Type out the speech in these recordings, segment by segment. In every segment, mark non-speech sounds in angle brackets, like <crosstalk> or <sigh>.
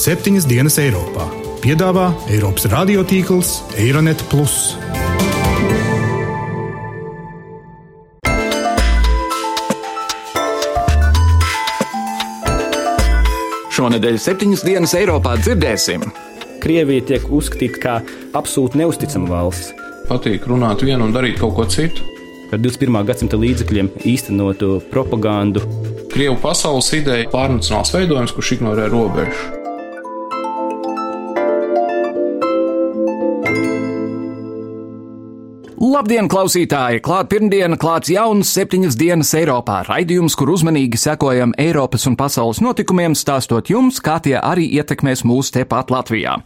septiņas dienas Eiropā. Piedāvā Eiropas radiotīkls Eironet. Šonadēļ septiņas dienas Eiropā dzirdēsim. Krievija tiek uzskatīta par absolūti neusticamu valsts. Patīk runāt vienu un darīt kaut ko citu. Ar 21. gadsimta līdzekļiem īstenotu propagandu. Krievu pasaules ideja pārnacionāls veidojums, kurš ignorē robežu. Labdien, klausītāji! Klāt pirmdiena, klāts jauns septiņas dienas Eiropā. Raidījums, kur uzmanīgi sekojam Eiropas un pasaules notikumiem, stāstot jums, kā tie arī ietekmēs mūs tepat Latvijā.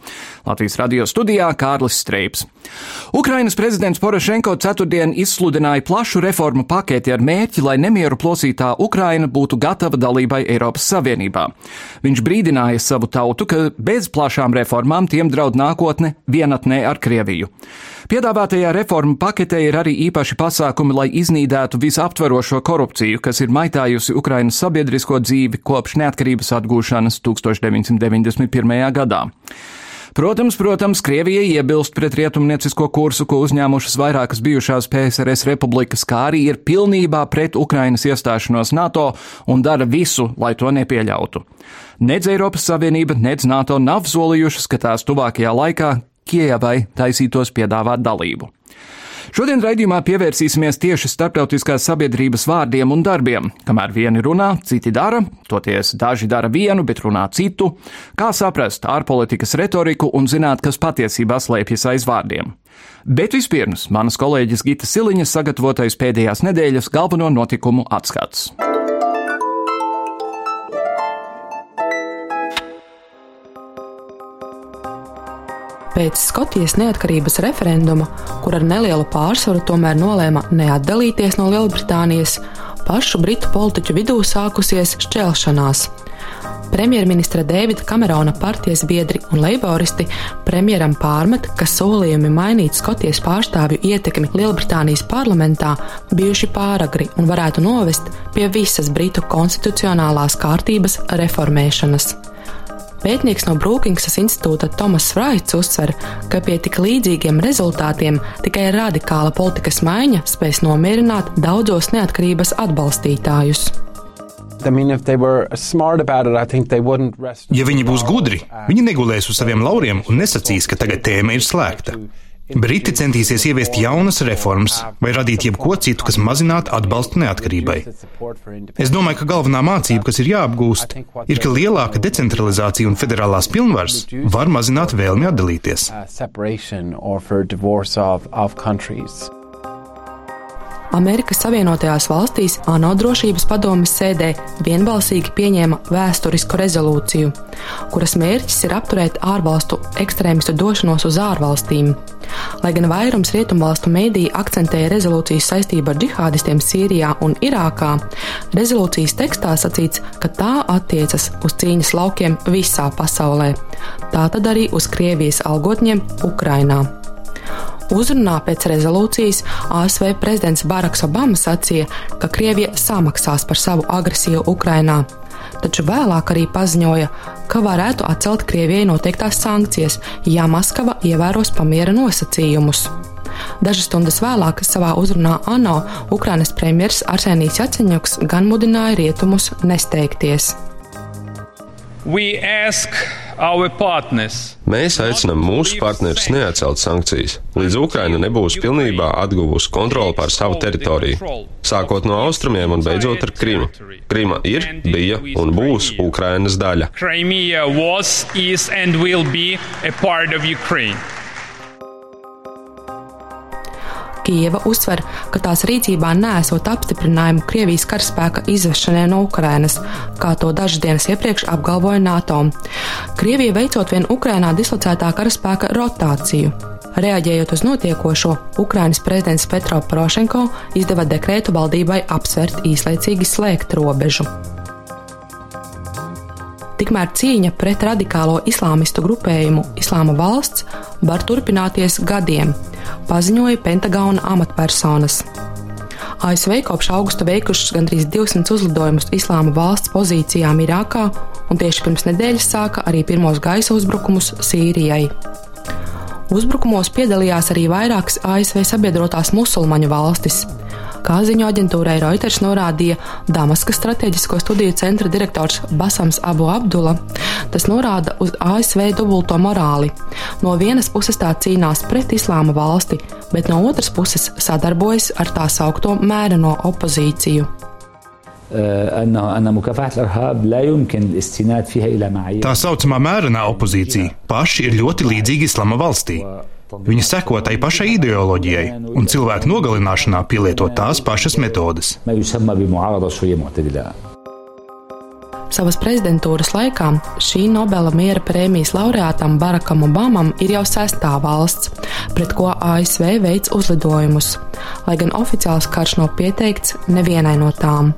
Latvijas radio studijā Kārlis Streips. Ukrainas prezidents Porošenko ceturtdien izsludināja plašu reformu paketi ar mērķi, lai nemieru plosītā Ukraina būtu gatava dalībai Eiropas Savienībā. Viņš brīdināja savu tautu, ka bez plašām reformām tiem draud nākotne vienatnē ar Krieviju. Piedāvātajā reformu paketē ir arī īpaši pasākumi, lai iznīdētu visaptverošo korupciju, kas ir maitājusi Ukrainas sabiedrisko dzīvi kopš neatkarības atgūšanas 1991. gadā. Protams, protams, Krievija iebilst pret rietumniecisko kursu, ko uzņēmušas vairākas bijušās PSRS republikas, kā arī ir pilnībā pret Ukrainas iestāšanos NATO un dara visu, lai to nepieļautu. Nedz Eiropas Savienība, nedz NATO nav solījušas, ka tās tuvākajā laikā Kievai taisītos piedāvāt dalību. Šodien raidījumā pievērsīsimies tieši starptautiskās sabiedrības vārdiem un darbiem. Kamēr vieni runā, citi dara, toties daži dara vienu, bet runā citu. Kā saprast ārpolitikas retoriku un zināt, kas patiesībā slēpjas aiz vārdiem? Bet vispirms manas kolēģis Gita Siliņa sagatavotais pēdējās nedēļas galveno notikumu atskats. Pēc Skotijas neatkarības referenduma, kur ar nelielu pārsvaru tomēr nolēma neatdalīties no Lielbritānijas, pašu britu politiķu vidū sākusies šķelšanās. Premjerministra Dēvida Kamerona partijas biedri un leiboristi premjeram pārmet, ka solījumi mainīt Skotijas pārstāvju ietekmi Lielbritānijas parlamentā bijuši pāragri un varētu novest pie visas Britu konstitucionālās kārtības reformēšanas. Pētnieks no Brūkingsas institūta Tomas Fraits uzsver, ka pie tik līdzīgiem rezultātiem tikai radikāla politikas maiņa spēs nomierināt daudzos neatkarības atbalstītājus. Ja viņi būs gudri, viņi negulēs uz saviem lauriem un nesacīs, ka tagad tēma ir slēgta. Briti centīsies ieviest jaunas reformas vai radīt jebko citu, kas mazinātu atbalstu neatkarībai. Es domāju, ka galvenā mācība, kas ir jāapgūst, ir, ka lielāka decentralizācija un federālās pilnvaras var mazināt vēlmi atdalīties. Amerikas Savienotajās valstīs ANO drošības padomes sēdē vienbalsīgi pieņēma vēsturisku rezolūciju, kuras mērķis ir apturēt ārvalstu ekstrēmistu došanos uz ārvalstīm. Lai gan vairums rietumvalstu mēdīja akcentēja rezolūcijas saistību ar džihādistiem Sīrijā un Irākā, rezolūcijas tekstā sacīts, ka tā attiecas uz cīņas laukiem visā pasaulē, tātad arī uz Krievijas algotņiem Ukrainā. Uzrunā pēc rezolūcijas ASV prezidents Baraks Obama sacīja, ka Krievija samaksās par savu agresiju Ukrainā. Taču vēlāk arī paziņoja, ka varētu atcelt Krievijai noteiktās sankcijas, ja Maskava ievēros pamiera nosacījumus. Dažas stundas vēlāk savā uzrunā ANO Ukrainas premjerministrs Arsenijs Jaceņuks gan mudināja rietumus nesteigties. We ask Mēs aicinām mūsu partnerus neatcelt sankcijas, līdz Ukraina nebūs pilnībā atguvusi kontroli pār savu teritoriju, sākot no austrumiem un beidzot ar Krimu. Krima ir, bija un būs Ukrainas daļa. Kieva uzsver, ka tās rīcībā nesot apstiprinājumu Krievijas karaspēka izvešanai no Ukrainas, kā to dažas dienas iepriekš apgalvoja NATO. Krievija veicot vien Ukrainā dislocētā karaspēka rotāciju. Reaģējot uz notiekošo, Ukrainas prezidents Petro Porošenko izdeva dekrētu valdībai apsvērt īslaicīgi slēgt robežu. Tikmēr cīņa pret radikālo islāmistu grupējumu Islāma valsts var turpināties gadiem, paziņoja Pentagona amatpersonas. ASV kopš augusta veikušas gandrīz 200 uzlidojumus Islāma valsts pozīcijām Irākā, un tieši pirms nedēļas sāka arī pirmos gaisa uzbrukumus Sīrijai. Uzbrukumos piedalījās arī vairākas ASV sabiedrotās musulmaņu valstis. Kā ziņo aģentūrai Reuters norādīja Damaskas strateģisko studiju centra direktors Basams Abu Abdula, tas norāda uz ASV dubulto morāli. No vienas puses tā cīnās pret islāma valsti, bet no otras puses sadarbojas ar tā saukto mēreno opozīciju. Tā saucamā mērenā opozīcija paši ir ļoti līdzīga islama valstī. Viņi seko tai pašai ideoloģijai, un cilvēku nogalināšanā pielieto tās pašas metodes. Savas prezidentūras laikā šī Nobela miera prēmijas laureātam Barakam Obamam ir jau sestā valsts, pret ko ASV veids uzlidojumus, lai gan oficiāls karš nav pieteikts nevienai no tām.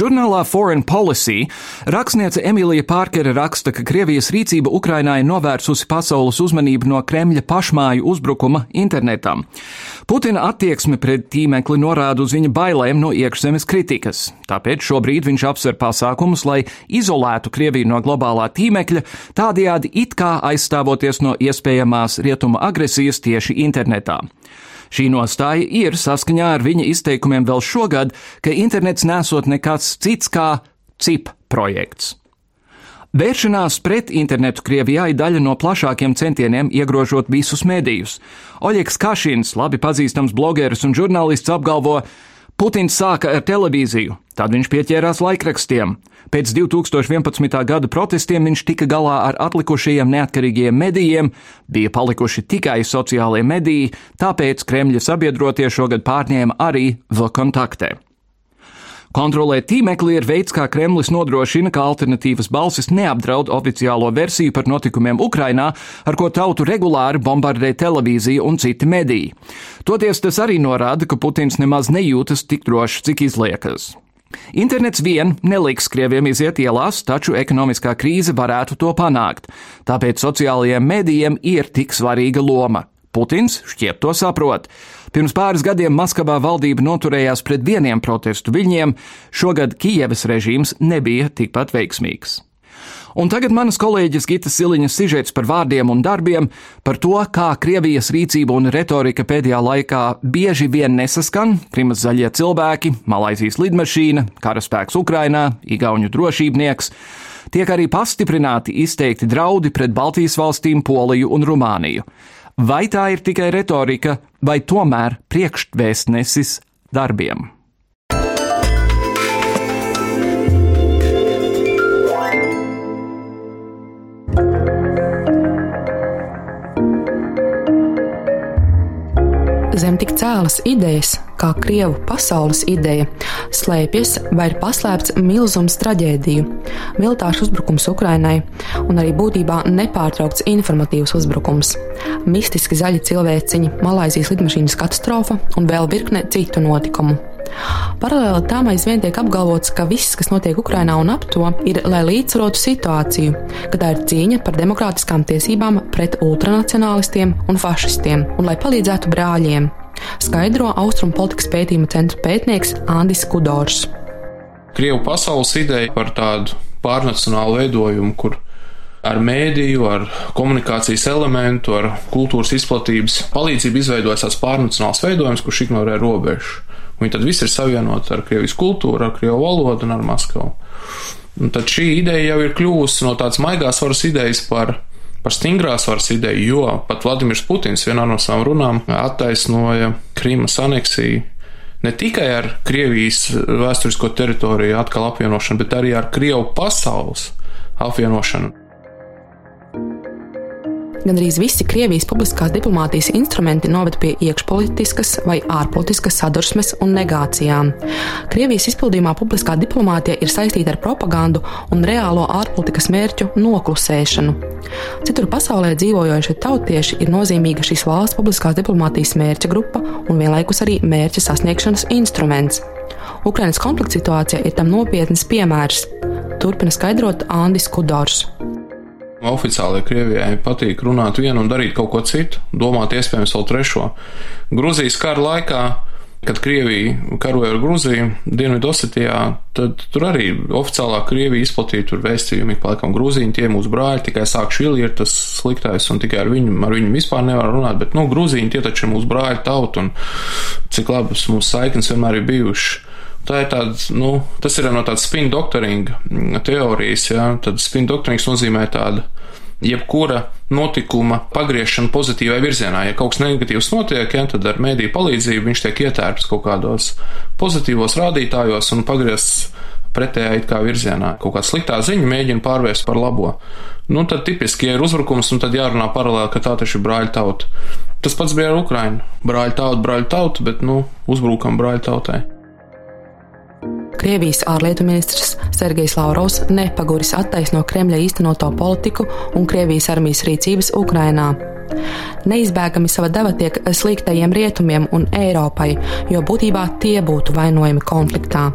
Žurnālā Foreign Policy rakstniece Emīlija Pārkere raksta, ka Krievijas rīcība Ukrainā ir novērsusi pasaules uzmanību no Kremļa pašmāju uzbrukuma internetam. Putina attieksme pret tīmekli norāda uz viņa bailēm no iekšzemes kritikas, tāpēc šobrīd viņš apsver pasākumus, lai izolētu Krieviju no globālā tīmekļa, tādējādi it kā aizstāvoties no iespējamās rietuma agresijas tieši internetā. Šī nostāja ir saskaņā ar viņa izteikumiem vēl šogad, ka internets nesot nekāds cits kā CIP projekts. Vēršanās pret internetu Krievijā ir daļa no plašākiem centieniem iegrožot visus medijus. Oļegs Kašins, labi pazīstams blogeris un žurnālists, apgalvo, Putins sāka ar televīziju, tad viņš pieķērās laikrakstiem. Pēc 2011. gada protestiem viņš tika galā ar atlikušajiem neatkarīgiem medijiem, bija palikuši tikai sociālie mediji, tāpēc Kremļa sabiedrotie šogad pārņēma arī Vkontaktē. Kontrolēt tīmekli ir veids, kā Kremlis nodrošina, ka alternatīvas balsis neapdraud oficiālo versiju par notikumiem Ukrainā, ar ko tautu regulāri bombardē televīzija un citi mediji. Toties tas arī norāda, ka Putins nemaz nejūtas tik drošs, cik izliekas. Internets vien neliks krieviem iziet ielās, taču ekonomiskā krīze varētu to panākt, tāpēc sociālajiem medijiem ir tik svarīga loma. Putins šķiet to saprot. Pirms pāris gadiem Maskavā valdība noturējās pret vieniem protestu viļņiem, šogad Kijevas režīms nebija tikpat veiksmīgs. Un tagad manas kolēģis Gita Siliņas sižets par vārdiem un darbiem, par to, kā Krievijas rīcība un retorika pēdējā laikā bieži vien nesaskan, Krimas zaļie cilvēki, Malaisijas lidmašīna, karaspēks Ukrainā, Igauņu drošībnieks, tiek arī pastiprināti izteikti draudi pret Baltijas valstīm, Poliju un Rumāniju. Vai tā ir tikai retorika, vai tomēr priekšvēstnesis darbiem? Zem tik cēlas idejas, kā Krievu pasaules ideja, slēpjas vai ir paslēpts milzums traģēdiju, militārs uzbrukums Ukrainai un arī būtībā nepārtraukts informatīvs uzbrukums, mistiski zaļi cilvēciņi, Malaisijas lidmašīnas katastrofa un vēl virkne citu notikumu. Paralēli tam aizvien tiek apgalvots, ka viss, kas notiek Ukrainā un ap to, ir, lai līdzsvarotu situāciju, ka tā ir cīņa par demokrātiskām tiesībām pret ultranacionālistiem un fašistiem, un lai palīdzētu brāļiem. Skaidro Austrumu politikas pētījuma centra pētnieks Andis Kudors. Krievu pasaules ideja par tādu pārnacionālu veidojumu, kur ar mēdīju, ar komunikācijas elementu, ar kultūras izplatības palīdzību izveidojas tāds pārnacionāls veidojums, kurš ignorē robežu. Viņi tad viss ir savienoti ar Krievijas kultūru, ar Krievu valodu un ar Maskavu. Un tad šī ideja jau ir kļuvusi no tādas maigās varas idejas par, par stingrās varas ideju, jo pat Vladimirs Putins vienā no savām runām attaisnoja Krīmas aneksiju ne tikai ar Krievijas vēsturisko teritoriju atkal apvienošanu, bet arī ar Krievu pasaules apvienošanu. Gandrīz visi Krievijas publiskās diplomātijas instrumenti noved pie iekšpolitiskas vai ārpolitiskas sadursmes un negācijām. Krievijas izpildījumā publiskā diplomātija ir saistīta ar propagandu un reālo ārpolitikas mērķu noklusēšanu. Citur pasaulē dzīvojošie tautieši ir nozīmīga šīs valsts publiskās diplomātijas mērķa grupa un vienlaikus arī mērķa sasniegšanas instruments. Ukrainas konflikta situācija ir tam nopietns piemērs. Turpina skaidrot Andis Kudors. Oficiāli Krievijai patīk runāt vienu un darīt kaut ko citu, domāt iespējams vēl trešo. Gruzijas kara laikā, kad Krievija karoja ar Gruziju, Dienvidosetijā, tad tur arī oficiālā Krievija izplatīja tur vēstījumu, ka laikam Grūziņi tie mūsu brāļi, tikai Sākšvili ir tas sliktais un tikai ar viņu, ar viņu vispār nevar runāt, bet, nu, Grūziņi tie taču ir mūsu brāļi tauta un cik labas mūsu saiknes vienmēr ir bijušas. Tā ir tāda, nu, tas ir no tādas spin doktoringa teorijas, jā, tad spin doktorings nozīmē tāda jebkura notikuma pagriešana pozitīvai virzienā. Ja kaut kas negatīvs notiek, ja, tad ar mēdīju palīdzību viņš tiek ietērps kaut kādos pozitīvos rādītājos un pagriezts pretējā it kā virzienā. Kaut kāda sliktā ziņa mēģina pārvērst par labo. Nu, tad tipiski, ja ir uzbrukums, un tad jārunā paralēli, ka tā taču ir brāļa tauta. Tas pats bija ar Ukrainu. Brāļa tauta, brāļa tauta, bet, nu, uzbrukam brāļa tautai. Krievijas ārlietu ministrs Sergejs Lavrovs nepaguris attaisno Kremļa īstenoto politiku un Krievijas armijas rīcības Ukrainā. Neizbēgami sava deva tiek sliktajiem rietumiem un Eiropai, jo būtībā tie būtu vainojami konfliktā.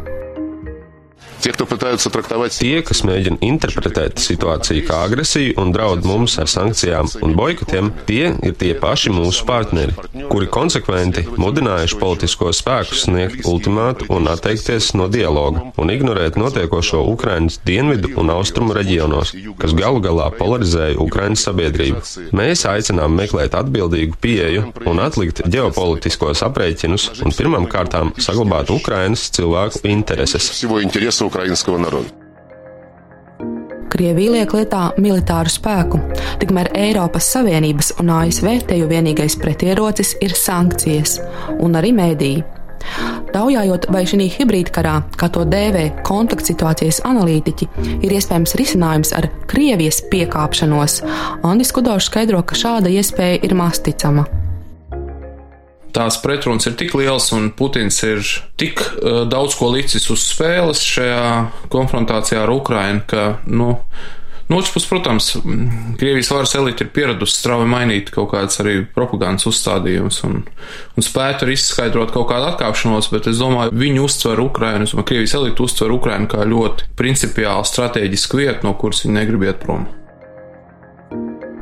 Tie, kas mēģina interpretēt situāciju kā agresiju un draud mums ar sankcijām un boikotiem, tie ir tie paši mūsu partneri, kuri konsekventi mudinājuši politiskos spēkus sniegt ultimātu un atteikties no dialoga un ignorēt notiekošo Ukrainas dienvidu un austrumu reģionos, kas galu galā polarizēja Ukrainas sabiedrību. Mēs aicinām meklēt atbildīgu pieeju un atlikt ģeopolitiskos aprēķinus un pirmām kārtām saglabāt Ukrainas cilvēku intereses украинского народа. Krievija liek lietā militāru spēku, tikmēr Eiropas Savienības un ASV teju vienīgais pretierocis ir sankcijas un arī mēdīji. Taujājot, vai šī hibrīdkarā, kā to dēvē konfliktsituācijas analītiķi, ir iespējams risinājums ar Krievijas piekāpšanos, Andris Kudors skaidro, ka šāda iespēja ir maz ticama tās pretrunas ir tik liels un Putins ir tik uh, daudz ko licis uz spēles šajā konfrontācijā ar Ukrainu, ka, nu, No otras puses, protams, Krievijas varas elite ir pieradusi strauji mainīt kaut kādas arī propagandas uzstādījumus un, un spētu arī izskaidrot kaut kādu atkāpšanos, bet es domāju, viņi uztver Ukrainu, un Krievijas elite uztver Ukrainu kā ļoti principiālu strateģisku vietu, no kuras viņi negrib iet prom.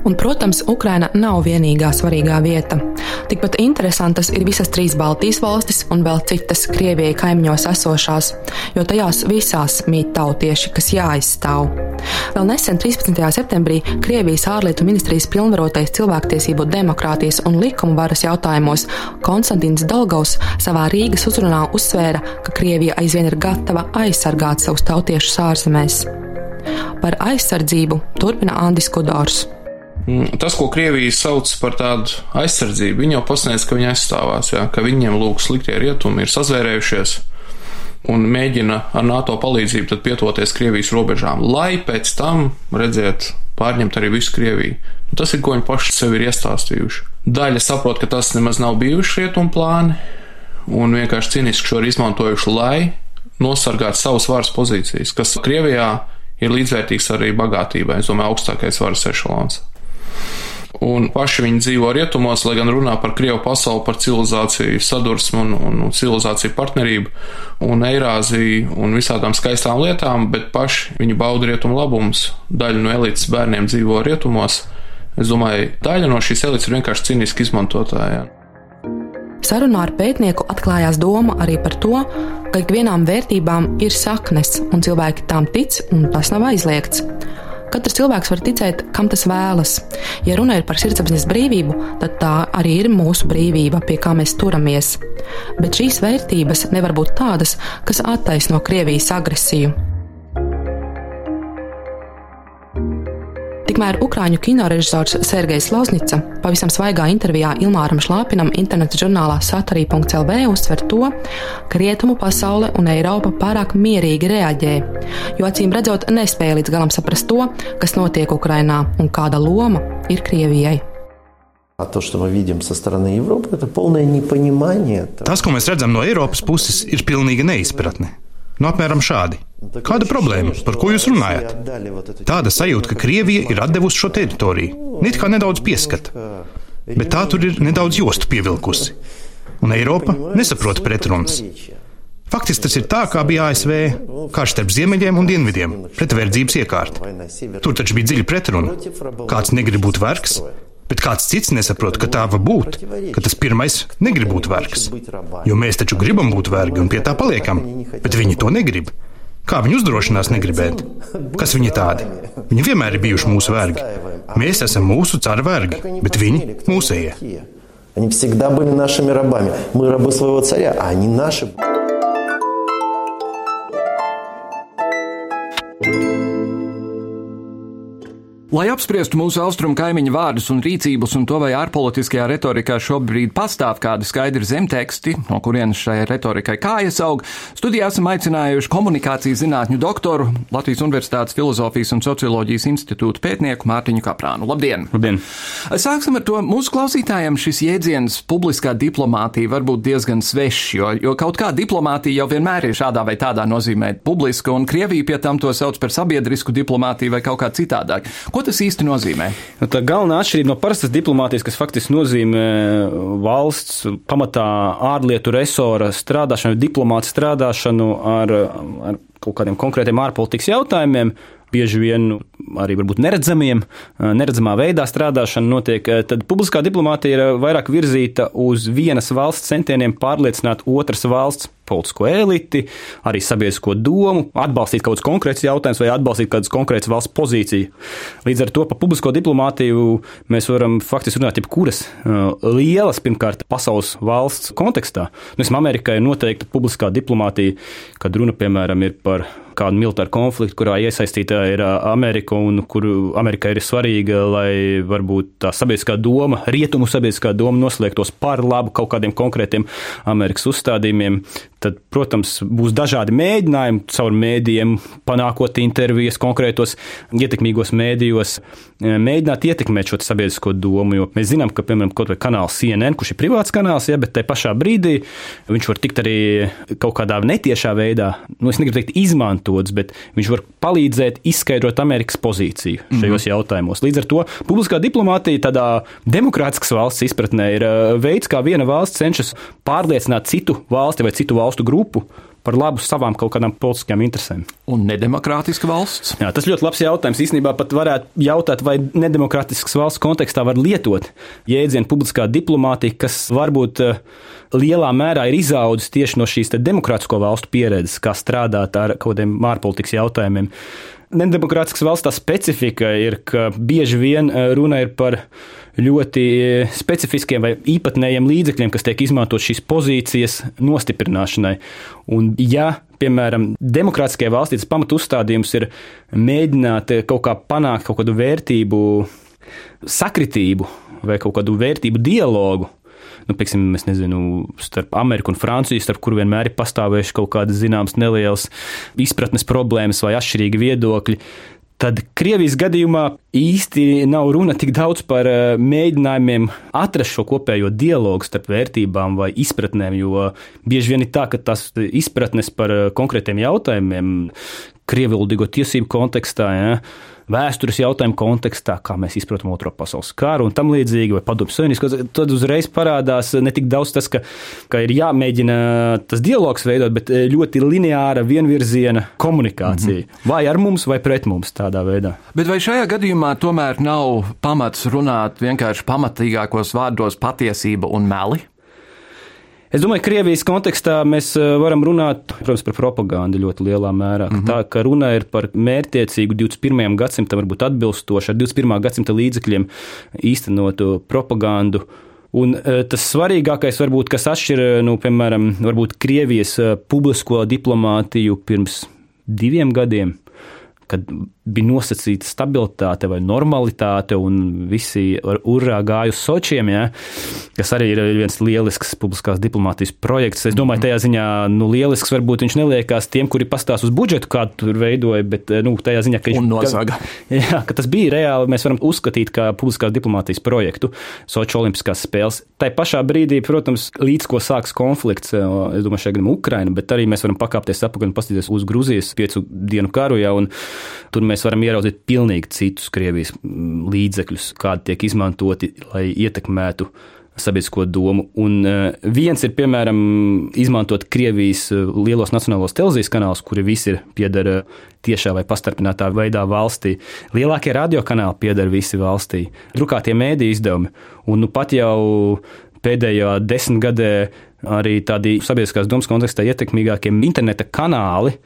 Un, protams, Ukraina nav vienīgā svarīgā vieta. Tikpat interesantas ir visas trīs Baltijas valstis un vēl citas Krievijai kaimiņos esošās, jo tajās visās mīt tautieši, kas jāizstāv. Vēl nesen, 13. septembrī, Krievijas ārlietu ministrijas pilnvarotais cilvēktiesību, demokrātijas un likuma varas jautājumos Konstants Dalgaus savā Rīgas uzrunā uzsvēra, ka Krievija aizvien ir gatava aizsargāt savus tautiešus ārzemēs. Par aizsardzību turpina Andris Kudors. Mm, tas, ko Krievija sauc par tādu aizsardzību, viņi jau pasniedz, ka viņi aizstāvās, jā, ka viņiem lūk sliktie rietumi ir sazvērējušies un mēģina ar NATO palīdzību pietuvoties Krievijas robežām, lai pēc tam, redziet, pārņemt arī visu Krieviju. Nu, tas ir, ko viņi paši sev ir iestāstījuši. Daļa saprot, ka tas nemaz nav bijuši rietumu plāni, un vienkārši cīniski šo ir izmantojuši, lai nosargātu savas varas pozīcijas, kas Krievijā ir līdzvērtīgs arī bagātībai, es domāju, augstākais varas ešalons. Un paši viņi dzīvo rietumos, lai gan runā par Krievu pasauli, par civilizāciju sadursmu un, un, un civilizāciju partnerību un Eirāziju un visādām skaistām lietām, bet paši viņi bauda rietumu labumus. Daļa no elites bērniem dzīvo rietumos. Es domāju, daļa no šīs elites ir vienkārši cīniski izmantotāja. Sarunā ar pētnieku atklājās doma arī par to, ka ikvienām vērtībām ir saknes, un cilvēki tām tic, un tas nav aizliegts. Katrs cilvēks var ticēt, kam tas vēlas. Ja runa ir par sirdsapziņas brīvību, tad tā arī ir mūsu brīvība, pie kā mēs turamies. Bet šīs vērtības nevar būt tādas, kas attaisno Krievijas agresiju. Tikmēr ukrāņu kinorežisors Sergejs Loznica pavisam svaigā intervijā Ilmāram Šlāpinam interneta žurnālā satarī.lv uzsver to, ka rietumu pasaule un Eiropa pārāk mierīgi reaģē, jo acīm redzot nespēja līdz galam saprast to, kas notiek Ukrainā un kāda loma ir Krievijai. Tas, ko mēs redzam no Eiropas puses, ir pilnīga neizpratne. Nu, apmēram šādi. Kāda problēma? Par ko jūs runājat? Tāda sajūta, ka Krievija ir atdevusi šo teritoriju, it kā nedaudz pieskata, bet tā tur ir nedaudz jostu pievilkusi. Un Eiropa nesaprot pretrunas. Faktiski tas ir tā, kā bija ASV, karš starp ziemeļiem un dienvidiem, pret verdzības iekārtu. Tur taču bija dziļa pretruna. Kāds negrib būt vergs, Bet kāds cits nesaprot, ka tā var būt, ka tas pirmais negrib būt vergs. Jo mēs taču gribam būt vergi un pie tā paliekam, bet viņi to negrib. Kā viņi uzdrošinās negribēt? Kas viņi tādi? Viņi vienmēr ir bijuši mūsu vergi. Mēs esam mūsu caru vergi, bet viņi mūsējie. Они всегда были нашими рабами. Мы рабы своего царя, а они наши. Lai apspriestu mūsu austrumu kaimiņu vārdus un rīcības un to, vai ārpolitiskajā retorikā šobrīd pastāv kādi skaidri zemteksti, no kurienes šai retorikai kājas aug, studijā esam aicinājuši komunikācijas zinātņu doktoru, Latvijas Universitātes filozofijas un socioloģijas institūta pētnieku Mārtiņu Kaprānu. Labdien! Labdien! Sāksim ar to. Mūsu klausītājiem šis jēdziens publiskā diplomātija var būt diezgan svešs, jo, jo kaut kā diplomātija jau vienmēr ir šādā vai tādā nozīmē publiska, un Krievija pie tam to sauc par sabiedrisku diplomātiju vai kaut kā citādāk. Ko tas īsti nozīmē? Nu, tā galvenā atšķirība no parastas diplomātijas, kas faktiski nozīmē valsts pamatā ārlietu resora strādāšanu, diplomāta strādāšanu ar, ar kaut kādiem konkrētiem ārpolitikas jautājumiem, bieži vien arī varbūt neredzamiem, neredzamā veidā strādāšana notiek, tad publiskā diplomātija ir vairāk virzīta uz vienas valsts centieniem pārliecināt otras valsts politisko eliti, arī sabiedrisko domu, atbalstīt kaut kādus konkrētus jautājumus vai atbalstīt kādas konkrētas valsts pozīciju. Līdz ar to par publisko diplomātiju mēs varam faktiski runāt jebkuras lielas, pirmkārt, pasaules valsts kontekstā. Nu, Amerikai ir noteikta publiskā diplomātija, kad runa, piemēram, ir par kādu militāru konfliktu, kurā iesaistīta ir Amerika un kur Amerikai ir svarīga, lai varbūt tā sabiedriskā doma, rietumu sabiedriskā doma noslēgtos par labu kaut kādiem konkrētiem Amerikas uzstādījumiem. Tad, protams, būs dažādi mēģinājumi caur mēdījiem, panākot intervijas konkrētos ietekmīgos mēdījos, mēģināt ietekmēt šo sabiedrisko domu. Jo mēs zinām, ka, piemēram, kaut vai kanāls CNN, kurš ir privāts kanāls, ja, bet tajā pašā brīdī viņš var tikt arī kaut kādā netiešā veidā, nu, es negribu teikt, izmantots, bet viņš var palīdzēt izskaidrot Amerikas pozīciju šajos mm -hmm. jautājumos. Līdz ar to publiskā diplomātija tādā demokrātiskas valsts izpratnē ir veids, kā viena valsts cenšas pārliecināt citu valsti vai citu valstu grupu par labu savām kaut kādām politiskajām interesēm. Un nedemokrātiska valsts? Jā, tas ļoti labs jautājums. Īsnībā pat varētu jautāt, vai nedemokrātiskas valsts kontekstā var lietot jēdzienu publiskā diplomātija, kas varbūt eh, lielā mērā ir izaudzis tieši no šīs demokrātisko valstu pieredzes, kā strādāt ar kaut kādiem ārpolitikas jautājumiem. Nedemokrātiskas valsts tā specifika ir, ka bieži vien eh, runa ir par ļoti specifiskiem vai īpatnējiem līdzekļiem, kas tiek izmantot šīs pozīcijas nostiprināšanai. Un, ja piemēram, demokrātiskajā valstī tas pamatu uzstādījums ir mēģināt kaut kā panākt kaut kādu vērtību sakritību vai kaut kādu vērtību dialogu. Nu, pieksim, es nezinu, starp Ameriku un Franciju, starp kuriem vienmēr ir pastāvējuši kaut kādas zināmas nelielas izpratnes problēmas vai atšķirīgi viedokļi tad Krievijas gadījumā īsti nav runa tik daudz par eh, mēģinājumiem atrast šo kopējo dialogu starp vērtībām vai izpratnēm, jo bieži vien ir tā, ka tās izpratnes par eh, konkrētiem jautājumiem, krievildīgo tiesību kontekstā, ja, vēstures jautājumu kontekstā, kā mēs izprotam Otro pasaules karu un tam līdzīgi, vai padomju savienības, tad uzreiz parādās ne tik daudz tas, ka, ka ir jāmēģina tas dialogs veidot, bet eh, ļoti lineāra vienvirziena komunikācija. Mm -hmm. Vai ar mums, vai pret mums tādā veidā. Bet vai šajā gadījumā tomēr nav pamats runāt vienkārši pamatīgākos vārdos patiesība un meli? Es domāju, ka Krievijas kontekstā mēs eh, varam runāt protams, par propagandu ļoti lielā mērā. Mm -hmm. Tā ka runa ir par mērķtiecīgu 21. gadsimtam, varbūt atbilstošu ar 21. gadsimta līdzekļiem īstenotu propagandu. Un eh, tas svarīgākais, varbūt, kas atšķir, eh, nu, piemēram, Krievijas publisko diplomātiju pirms diviem gadiem, kad bija nosacīta stabilitāte vai normalitāte, un visi urā gāja uz Sočiem, ja, kas arī ir viens lielisks publiskās diplomātijas projekts. Es domāju, tajā ziņā nu, lielisks varbūt viņš neliekās tiem, kuri pastāv uz budžetu, kādu tur veidoja, bet nu, tajā ziņā, ka, viņš, ka, <laughs> jā, ka tas bija reāli, mēs varam uzskatīt kā publiskās diplomātijas projektu Soču olimpiskās spēles. Tā pašā brīdī, protams, līdz ko sāks konflikts, es domāju, šeit gan Ukraina, bet arī mēs varam pakāpties apakaļ un paskatīties uz Gruzijas piecu dienu karu, ja, un tur mēs mēs varam ieraudzīt pilnīgi citus Krievijas mm, līdzekļus, kādi tiek izmantoti, lai ietekmētu sabiedrisko domu. Un viens ir, piemēram, izmantot Krievijas lielos nacionālos televīzijas kanālus, kuri visi ir piedara tiešā vai pastarpinātā veidā valstī. Lielākie radiokanāli piedara visi valstī. Drukātie mēdī izdevumi. Un nu pat jau pēdējā desmitgadē arī tādi sabiedriskās domas kontekstā ietekmīgākie interneta kanāli.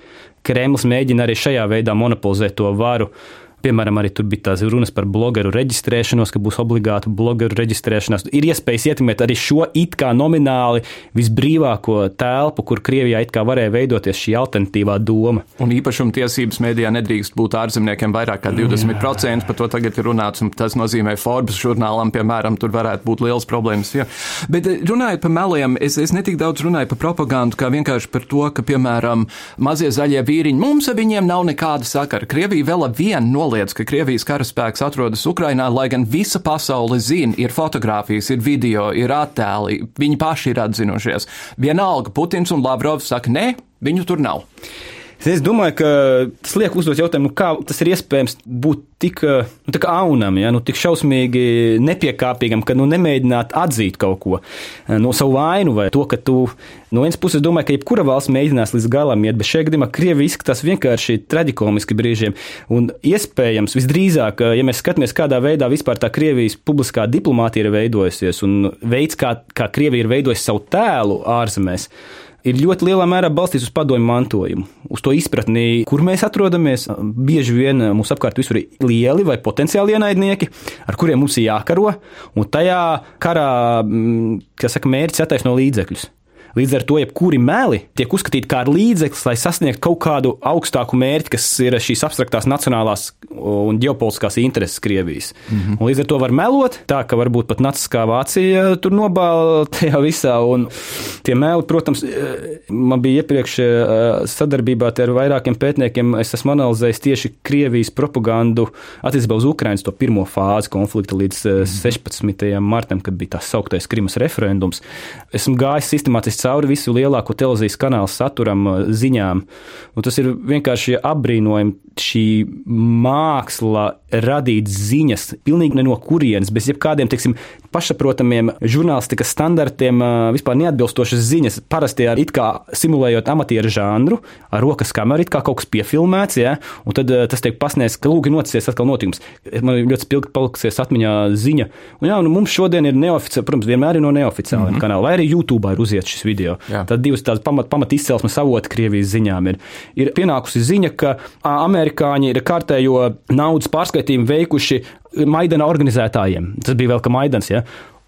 Kremlis mēģina arī šajā veidā monopolizēt to varu. Piemēram, arī tur bija tās runas par blogeru reģistrēšanos, ka būs obligāta blogeru reģistrēšanās. Ir iespējas ietekmēt arī šo it kā nomināli visbrīvāko telpu, kur Krievijā it kā varēja veidoties šī alternatīvā doma. Un īpašuma tiesības mēdījā nedrīkst būt ārzemniekiem vairāk kā 20%, Jā. par to tagad ir runāts, un tas nozīmē Forbes žurnālam, piemēram, tur varētu būt liels problēmas. Jā. Bet eh, runājot par meliem, es, es netik daudz runāju par propagandu, kā vienkārši par to, ka, piemēram, mazie zaļie vīriņi, mums ar viņiem nav nekāda sakara. Krievija vēl ar vienu no noliedz, ka Krievijas karaspēks atrodas Ukrainā, lai gan visa pasaule zina, ir fotografijas, ir video, ir attēli, viņi paši ir atzinušies. Vienalga Putins un Lavrovs saka, nē, viņu tur nav. Es domāju, ka tas liek uzdot jautājumu, kā tas ir iespējams būt tik nu, aunam, ja, nu, tik šausmīgi nepiekāpīgam, ka nu, nemēģināt atzīt kaut ko no savu vainu vai to, ka tu no vienas puses domā, ka jebkura valsts mēģinās līdz galam iet, bet šajā gadījumā Krievija izskatās vienkārši traģikomiski brīžiem. Un iespējams, visdrīzāk, ja mēs skatāmies, kādā veidā vispār tā Krievijas publiskā diplomātija ir veidojusies un veids, kā, kā Krievija ir veidojusi savu tēlu ārzemēs ir ļoti lielā mērā balstīts uz padomju mantojumu, uz to izpratni, kur mēs atrodamies. Bieži vien mums apkārt visur ir lieli vai potenciāli ienaidnieki, ar kuriem mums ir jākaro, un tajā karā, mm, kas saka, mērķis attaisno līdzekļus. Līdz ar to jebkuri meli tiek uzskatīti kā līdzeklis, lai sasniegtu kaut kādu augstāku mērķi, kas ir šīs abstraktās nacionālās un ģeopolitiskās intereses Krievijas. Mm -hmm. Un līdz ar to var melot, tā ka varbūt pat naciskā Vācija tur nobāla tajā visā. Un tie meli, protams, man bija iepriekš sadarbībā ar vairākiem pētniekiem, es esmu analizējis tieši Krievijas propagandu attiecībā uz Ukrainas to pirmo fāzi konflikta līdz mm -hmm. 16. martam, kad bija tas sauktais Krimas referendums. Esmu gājis sistemātiski cauri visu lielāko televīzijas kanālu saturam, uh, ziņām. Un tas ir vienkārši apbrīnojami šī māksla radīt ziņas pilnīgi no kurienes, bez jebkādiem, teiksim, pašsaprotamiem žurnālistikas standartiem, vispār neatbilstošas ziņas. Parasti ar it kā simulējot amatieru žanru, ar rokas kameru, it kā kaut kas piefilmēts, ja, un tad tas tiek pasniegts, ka lūgi noticies atkal notikums. Man ļoti spilgti paliksies atmiņā ziņa. Un, jā, nu, mums šodien ir neoficiāli, protams, vienmēr ir no neoficiāliem mm -hmm. kanāliem, vai arī YouTube ir uziet šis video. Jā. Tad divas tādas pamat, pamat izcelsmes avoti Krievijas ziņām ir. Ir pienākusi ziņa, ka amerikāņi ir kārtējo naudas pārskaitījumu veikuši Maidana organizētājiem. Tas bija vēl kā Maidans. Ja?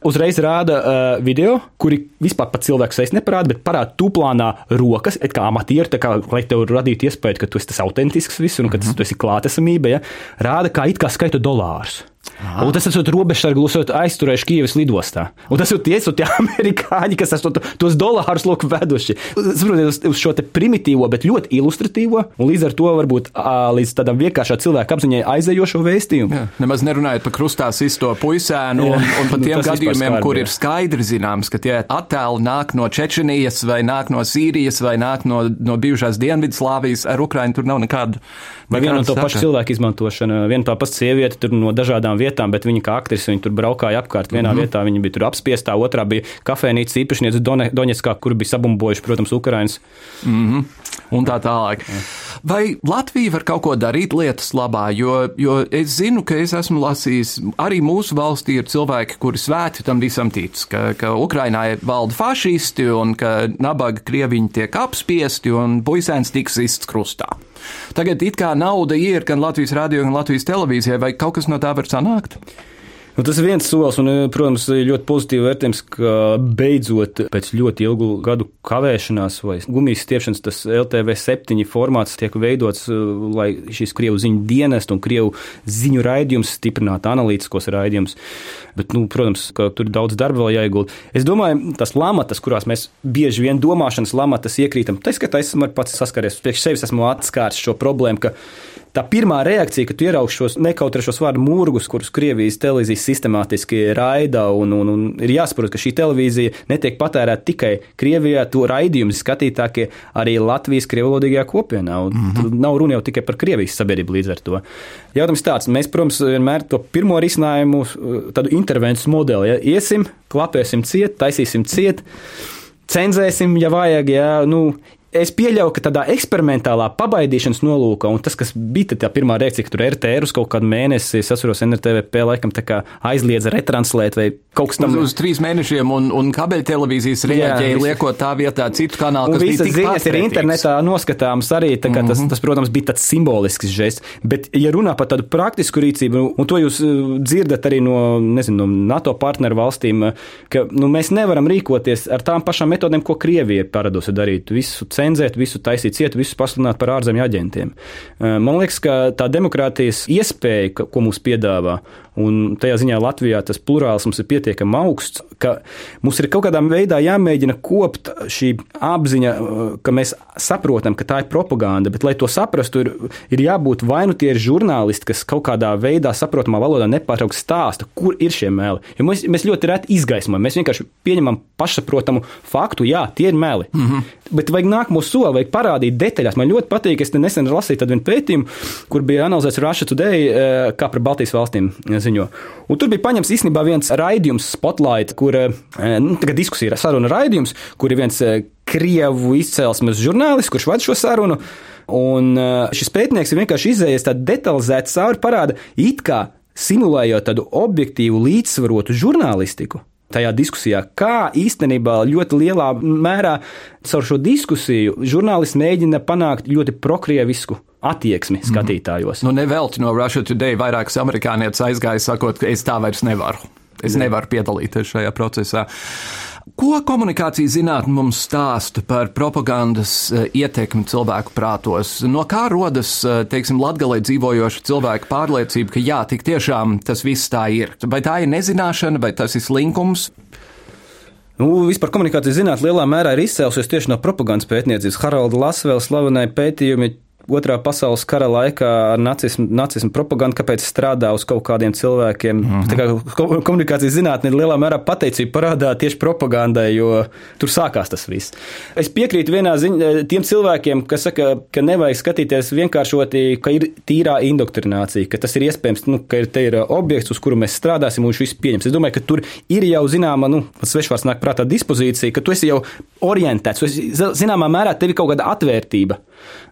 Uzreiz rāda uh, video, kuri vispār pat cilvēku sejas neparāda, bet parāda tūplānā rokas, kā amatieri, kā, lai tev radītu iespēju, ka tu esi tas autentisks viss un ka tas, tu esi klātesamība. Ja? Rāda, kā it kā skaita dolārus. Un tas esot robežsargi, esot aizturējuši Kievas lidostā. Un tas ir tie, tie <laughs> amerikāņi, kas esot tos dolārus lūk veduši. Saprotiet, uz, uz šo te primitīvo, bet ļoti ilustratīvo, un līdz ar to varbūt līdz tādam vienkāršā cilvēka apziņai aizējošo vēstījumu. Jā, nemaz nerunājot par krustā sisto puisēnu un, un par nu, tiem nu, gadījumiem, kur ir skaidri zināms, ka tie attēli nāk no Čečenijas vai nāk no Sīrijas vai nāk no, no bijušās Dienvidslāvijas. Ar Ukraiņu tur nav nekāda. Vai viena un to pašu cilvēku izmantošana, viena tā pats sieviete tur no dažādām vietām vietām, bet viņa kā aktrise viņa tur braukāja apkārt. Vienā mm -hmm. vietā viņa bija tur apspiestā, otrā bija kafejnīcas īpašniece Doņetskā, kur bija sabumbojuši, protams, Ukrainas. Mm -hmm. <laughs> Un tā tālāk. Vai Latvija var kaut ko darīt lietas labā? Jo, jo es zinu, ka es esmu lasījis, arī mūsu valstī ir cilvēki, kuri svēti tam visam tic, ka, ka Ukrainā valda fašisti un ka nabaga krieviņi tiek apspiesti un puisēns tiks izsts krustā. Tagad it kā nauda ir gan Latvijas radio, gan Latvijas televīzijai, vai kaut kas no tā var sanākt? Nu, tas ir viens solis, un, protams, ļoti pozitīvi vērtējums, ka beidzot pēc ļoti ilgu gadu kavēšanās vai gumijas stiepšanas tas LTV septiņi formāts tiek veidots, lai šīs Krievu ziņu dienestu un Krievu ziņu raidījums stiprinātu analītiskos raidījumus. Bet, nu, protams, ka tur ir daudz darba vēl jāiegulda. Es domāju, tas lamatas, kurās mēs bieži vien domāšanas lamatas iekrītam, tas, ka es esmu pats saskaries, priekš sevis esmu atskārs šo problēmu, ka tā pirmā reakcija, kad tu ieraugi šos nekautrēšos vārdu mūrgus, kurus Krievijas televīzijas sistemātiski raida, un, un, un ir jāsaprot, ka šī televīzija netiek patērēta tikai Krievijā, to raidījumu skatītākie arī Latvijas krievlodīgajā kopienā. Mm -hmm. Nav runa jau tikai par Krievijas sabiedrību līdz ar to. Jautājums tāds, mēs, protams, vienmēr to pirmo risinājumu, tādu intervencijas modeli, ja iesim, klapēsim ciet, taisīsim ciet cenzēsim, ja vajag. Ja, nu, Es pieļauju, ka tādā eksperimentālā pabaidīšanas nolūkā, un tas, kas bija tā pirmā reakcija, ka tur RTR uz kaut kādu mēnesi, es atceros, NRTVP laikam aizliedza retranslēt vai kaut kas tāds. Uz, uz trīs mēnešiem, un, un kabeļtelevīzijas reaģēja, jā, liekot tā vietā citu kanālu, kas bija tik ziņas ir internetā noskatāmas arī, tā kā mm -hmm. tas, mhm. tas, protams, bija tāds simbolisks žests. Bet, ja runā par tādu praktisku rīcību, un to jūs uh, dzirdat arī no, nezinu, no NATO partneru valstīm, uh, ka nu, mēs nevaram rīkoties ar tām pašām metodēm, ko Krievija paradusi darīt. Visu cenzēt, visu taisīt ciet, visu pasludināt par ārzemju aģentiem. Man liekas, ka tā demokrātijas iespēja, ko mums piedāvā, Un tajā ziņā Latvijā tas plurālisms ir pietiekami augsts, ka mums ir kaut kādā veidā jāmēģina kopt šī apziņa, ka mēs saprotam, ka tā ir propaganda, bet, lai to saprastu, ir, ir jābūt vai nu tie ir žurnālisti, kas kaut kādā veidā, saprotamā valodā nepārtraukti stāsta, kur ir šie meli. Jo mēs, mēs ļoti reti izgaismojam, mēs vienkārši pieņemam pašsaprotamu faktu, jā, tie ir meli. Mm -hmm. Bet vajag nākamo soli, vajag parādīt detaļās. Man ļoti patīk, es nesen lasīju tādu pētījumu, kur bija analizēts Russia Today, eh, kā par Baltijas valstīm ziņo. Un tur bija paņemts īstenībā viens raidījums, Spotlight, kur eh, nu, diskusija ir saruna raidījums, kur ir viens eh, krievu izcelsmes žurnālists, kurš vada šo sarunu. Un šis pētnieks ir vienkārši izējies tādu detalizētu cauri, parāda it kā simulējot tādu objektīvu, līdzsvarotu žurnālistiku tajā diskusijā, kā īstenībā ļoti lielā mērā caur šo diskusiju žurnālists mēģina panākt ļoti prokrievisku attieksmi mhm. skatītājos. Mm. Nu, nevelti no Russia Today vairākas amerikānietes aizgāja sakot, ka es tā vairs nevaru. Es Jā. nevaru piedalīties šajā procesā. Ko komunikācijas zinātne mums stāsta par propagandas eh, ietekmi cilvēku prātos? No kā rodas, eh, teiksim, latgalē dzīvojoša cilvēka pārliecība, ka jā, tik tiešām tas viss tā ir? Vai tā ir nezināšana, vai tas ir slinkums? Nu, vispār komunikācijas zinātnē lielā mērā ir izcēlusies tieši no propagandas pētniecības. Haralda Lasvēla slavenai pētījumi Otrā pasaules kara laikā ar nacismu, nacismu propagandu, kāpēc strādā uz kaut kādiem cilvēkiem. Mm -hmm. kā komunikācijas zinātne ir lielā mērā pateicība parādā tieši propagandai, jo tur sākās tas viss. Es piekrītu vienā ziņā tiem cilvēkiem, kas saka, ka nevajag skatīties vienkāršoti, ka ir tīrā indoktrinācija, ka tas ir iespējams, nu, ka ir, te ir objekts, uz kuru mēs strādāsim un viņš viss pieņems. Es domāju, ka tur ir jau zināma, nu, svešvārds nāk prātā dispozīcija, ka tu esi jau orientēts, tu esi, zināmā mērā tev ir kaut kāda atvērtība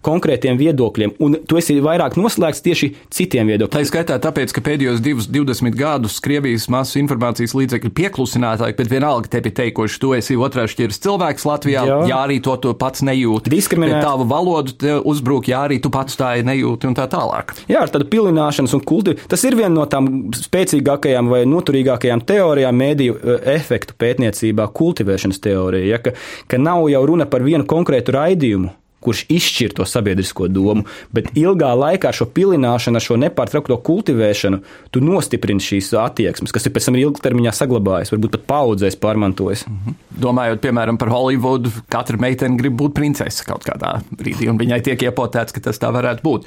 konkrētiem viedokļiem, un tu esi vairāk noslēgts tieši citiem viedokļiem. Tā ir skaitā tāpēc, ka pēdējos divus, 20 gadus Krievijas masu informācijas līdzekļi pieklusinātāji, bet vienalga tevi teikuši, tu esi otrā šķiras cilvēks Latvijā, jā, jā arī to tu pats nejūti. Diskriminēt. Tavu valodu uzbruk, jā, arī tu pats tā nejūti un tā tālāk. Jā, ar tādu pilināšanas un kulti. Tas ir viena no tām spēcīgākajām vai noturīgākajām teorijām mēdīju e, efektu pētniecībā, kultivēšanas teorija, ja, ka, ka nav jau runa par vienu konkrētu raidījumu kurš izšķir to sabiedrisko domu, bet ilgā laikā šo pilināšanu, šo nepārtraukto kultivēšanu, tu nostiprini šīs attieksmes, kas ir pēc tam ilgtermiņā saglabājas, varbūt pat paudzēs pārmantojas. -hmm. Domājot, piemēram, par Holivudu, katra meitene grib būt princese kaut kādā brīdī, un viņai tiek iepotēts, ka tas tā varētu būt.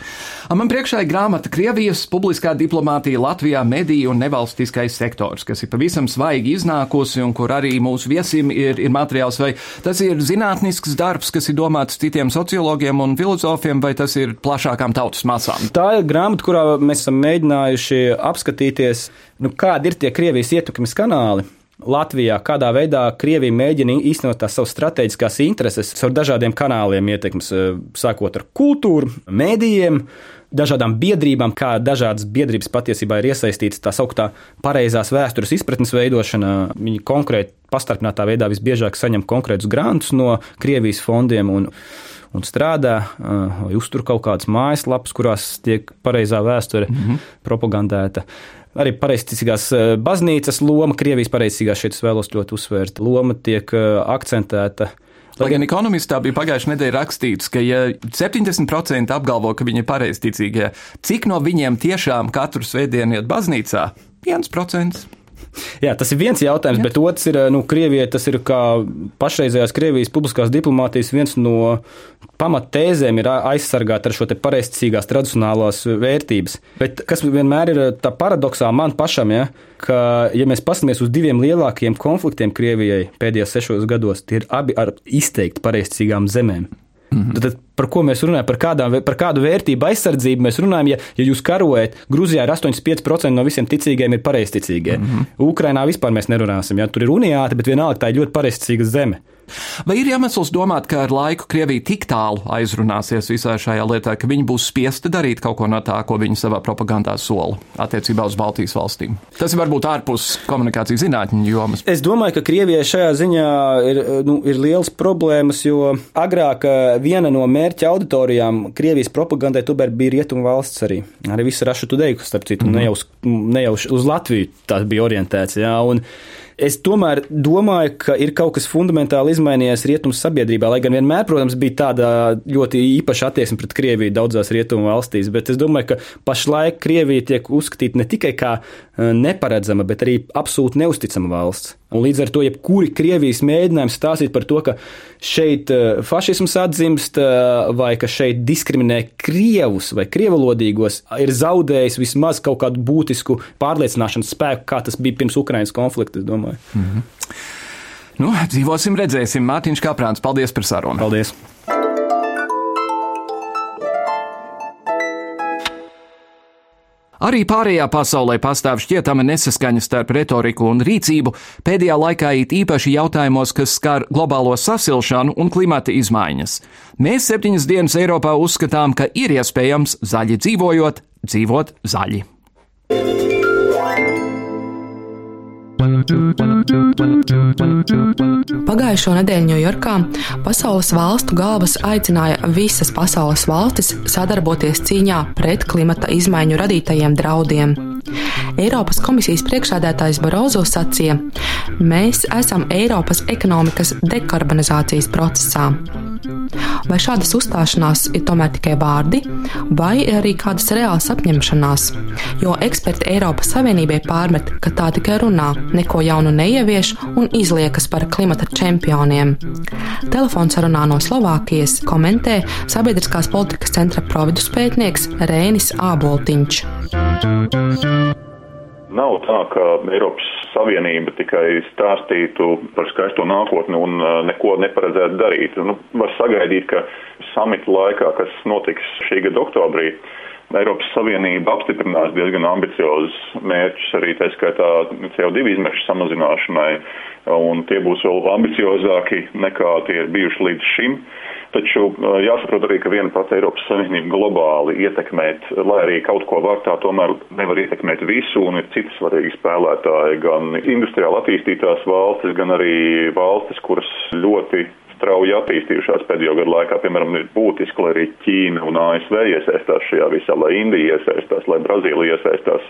Man priekšā ir grāmata Krievijas publiskā diplomātija Latvijā, mediju un nevalstiskais sektors, kas ir pavisam svaigi iznākusi un kur arī mūsu viesim ir, ir materiāls, vai tas ir zinātnisks darbs, kas ir domāts citiem sociāliem sociologiem un filozofiem, vai tas ir plašākām tautas masām? Tā ir grāmata, kurā mēs esam mēģinājuši apskatīties, nu, kādi ir tie Krievijas ietekmes kanāli. Latvijā, kādā veidā Krievija mēģina īstenot tās savas strateģiskās intereses caur dažādiem kanāliem ietekmes, eh, sākot ar kultūru, mēdījiem, dažādām biedrībām, kā dažādas biedrības patiesībā ir iesaistītas tā sauktā pareizās vēstures izpratnes veidošanā. Viņi konkrēti pastarpinātā veidā visbiežāk saņem konkrētus grantus no Krievijas fondiem. Un, un strādā, vai uztur kaut kādas mājaslapas, kurās tiek pareizā vēsture mm -hmm. propagandēta. Arī pareizticīgās baznīcas loma, Krievijas pareizticīgās šeit es vēlos ļoti uzsvērt, loma tiek akcentēta. Lai gan ekonomistā bija pagājušajā nedēļā rakstīts, ka ja 70% apgalvo, ka viņi ir pareizticīgie, cik no viņiem tiešām katru svētdienu iet baznīcā? 1%. <laughs> Jā, tas ir viens jautājums, Jā. bet otrs ir, nu, Krievijai tas ir kā pašreizējās Krievijas publiskās diplomātijas viens no pamattēzēm ir aizsargāt ar šo te pareizcīgās tradicionālās vērtības. Bet kas vienmēr ir tā paradoxā man pašam, ja, ka, ja mēs paskatāmies uz diviem lielākiem konfliktiem Krievijai pēdējos sešos gados, tie ir abi ar izteikti pareizcīgām zemēm. Mm -hmm. Tad par ko mēs runājam, par, kādām, par kādu vērtību aizsardzību mēs runājam, ja, ja jūs karojat, Grūzijā ir 85% no visiem ticīgiem ir pareizticīgie. Mm -hmm. Ukrainā vispār mēs nerunāsim, ja tur ir uniāti, bet vienalga tā ir ļoti pareizticīga zeme. Vai ir iemesls domāt, ka ar laiku Krievija tik tālu aizrunāsies visā šajā lietā, ka viņi būs spiesti darīt kaut ko no tā, ko viņi savā propagandā sola attiecībā uz Baltijas valstīm? Tas ir varbūt ārpus komunikācijas zinātņu jomas. Es domāju, ka Krievijai šajā ziņā ir, nu, ir liels problēmas, jo agrāk eh, viena no mērķa auditorijām Krievijas propagandai tomēr bija Rietumu valsts arī. Arī visa Raša Tudeiku, starp citu, mm -hmm. ne, jau uz, ne jau uz Latviju tas bija orientēts. Jā, un, Es tomēr domāju, ka ir kaut kas fundamentāli izmainījies rietumu sabiedrībā, lai gan vienmēr, protams, bija tāda ļoti īpaša attieksme pret Krieviju daudzās rietumu valstīs, bet es domāju, ka pašlaik Krievija tiek uzskatīta ne tikai kā eh, neparedzama, bet arī absolūti neusticama valsts. Un līdz ar to, jebkuri Krievijas mēģinājumi stāstīt par to, ka šeit eh, fašisms atzimst eh, vai ka šeit diskriminē krievus vai krievalodīgos, ir zaudējis vismaz kaut kādu būtisku pārliecināšanas spēku, kā tas bija pirms Ukrainas konflikta, es domāju. -hmm. Nu, dzīvosim, redzēsim. Mārtiņš Kaprāns, paldies par sarunu. Paldies! Arī pārējā pasaulē pastāv šķietama nesaskaņa starp retoriku un rīcību, pēdējā laikā it īpaši jautājumos, kas skar globālo sasilšanu un klimata izmaiņas. Mēs septiņas dienas Eiropā uzskatām, ka ir iespējams zaļi dzīvojot, dzīvot zaļi. Pagājušo nedēļu Ņujorkā pasaules valstu galvas aicināja visas pasaules valstis sadarboties cīņā pret klimata izmaiņu radītajiem draudiem. Eiropas komisijas priekšādētājs Barozo sacīja, mēs esam Eiropas ekonomikas dekarbonizācijas procesā. Vai šādas uzstāšanās ir tomēr tikai vārdi, vai arī kādas reālas apņemšanās? Jo eksperti Eiropas Savienībai pārmet, ka tā tikai runā, neko jaunu neievieš un izliekas par klimata čempioniem. Telefonsarunā no Slovākijas komentē sabiedriskās politikas centra providus pētnieks Rēnis Āboltiņš. Nav tā, ka Eiropas Savienība tikai stāstītu par skaisto nākotni un uh, neko neparedzētu darīt. Nu, var sagaidīt, ka samita laikā, kas notiks šī gada oktobrī, Eiropas Savienība apstiprinās diezgan ambiciozus mērķus arī tā skaitā CO2 izmešu samazināšanai, un tie būs vēl ambiciozāki nekā tie ir bijuši līdz šim. Taču jāsaprot arī, ka viena pati Eiropas Savienība globāli ietekmēt, lai arī kaut ko var, tā tomēr nevar ietekmēt visu, un ir citi svarīgi spēlētāji, gan industriāli attīstītās valstis, gan arī valstis, kuras ļoti strauji attīstījušās pēdējo gadu laikā. Piemēram, ir būtiski, lai arī Ķīna un ASV iesaistās šajā visā, lai Indija iesaistās, lai Brazīlija iesaistās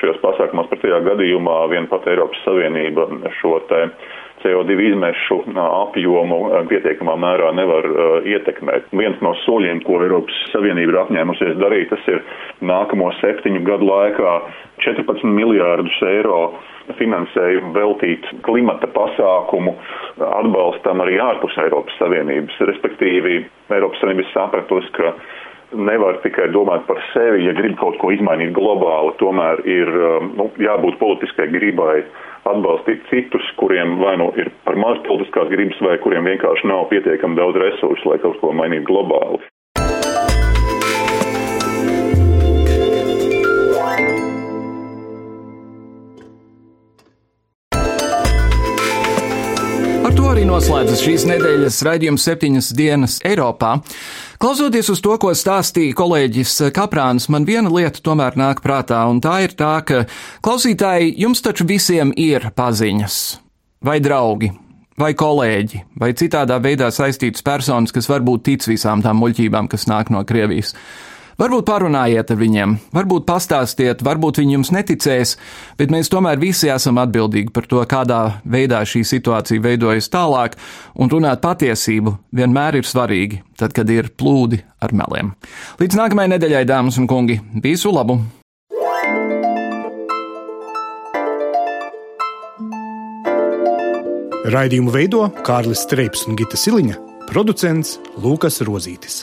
šajos pasākumos. Pretējā gadījumā vien pat Eiropas Savienība šo te CO2 izmešu apjomu pietiekamā mērā nevar ietekmēt. Viens no soļiem, ko Eiropas Savienība ir apņēmusies darīt, tas ir nākamo septiņu gadu laikā 14 miljārdus eiro finansējumu veltīt klimata pasākumu atbalstam arī ārpus Eiropas Savienības. Respektīvi, Eiropas Savienība sapratusi, ka nevar tikai domāt par sevi, ja grib kaut ko izmainīt globāli, tomēr ir nu, jābūt politiskai gribai atbalstīt citus, kuriem vai nu ir par maz politiskās gribas, vai kuriem vienkārši nav pietiekami daudz resursu, lai kaut ko mainītu globāli. Noslēdzas šīs nedēļas raidījums septiņas dienas Eiropā. Klausoties uz to, ko stāstīja kolēģis Kaprāns, man viena lieta tomēr nāk prātā, un tā ir tā, ka klausītāji, jums taču visiem ir paziņas, vai draugi, vai kolēģi, vai citādā veidā saistītas personas, kas varbūt tic visām tām muļķībām, kas nāk no Krievijas. Varbūt parunājiet ar viņiem, varbūt pastāstiet, varbūt viņi jums neticēs, bet mēs tomēr visi esam atbildīgi par to, kādā veidā šī situācija veidojas tālāk, un runāt patiesību vienmēr ir svarīgi, tad, kad ir plūdi ar meliem. Līdz nākamajai nedēļai, dāmas un kungi, visu labu! Raidījumu veido Kārlis Streips un Gita Siliņa, producents Lukas Rozītis.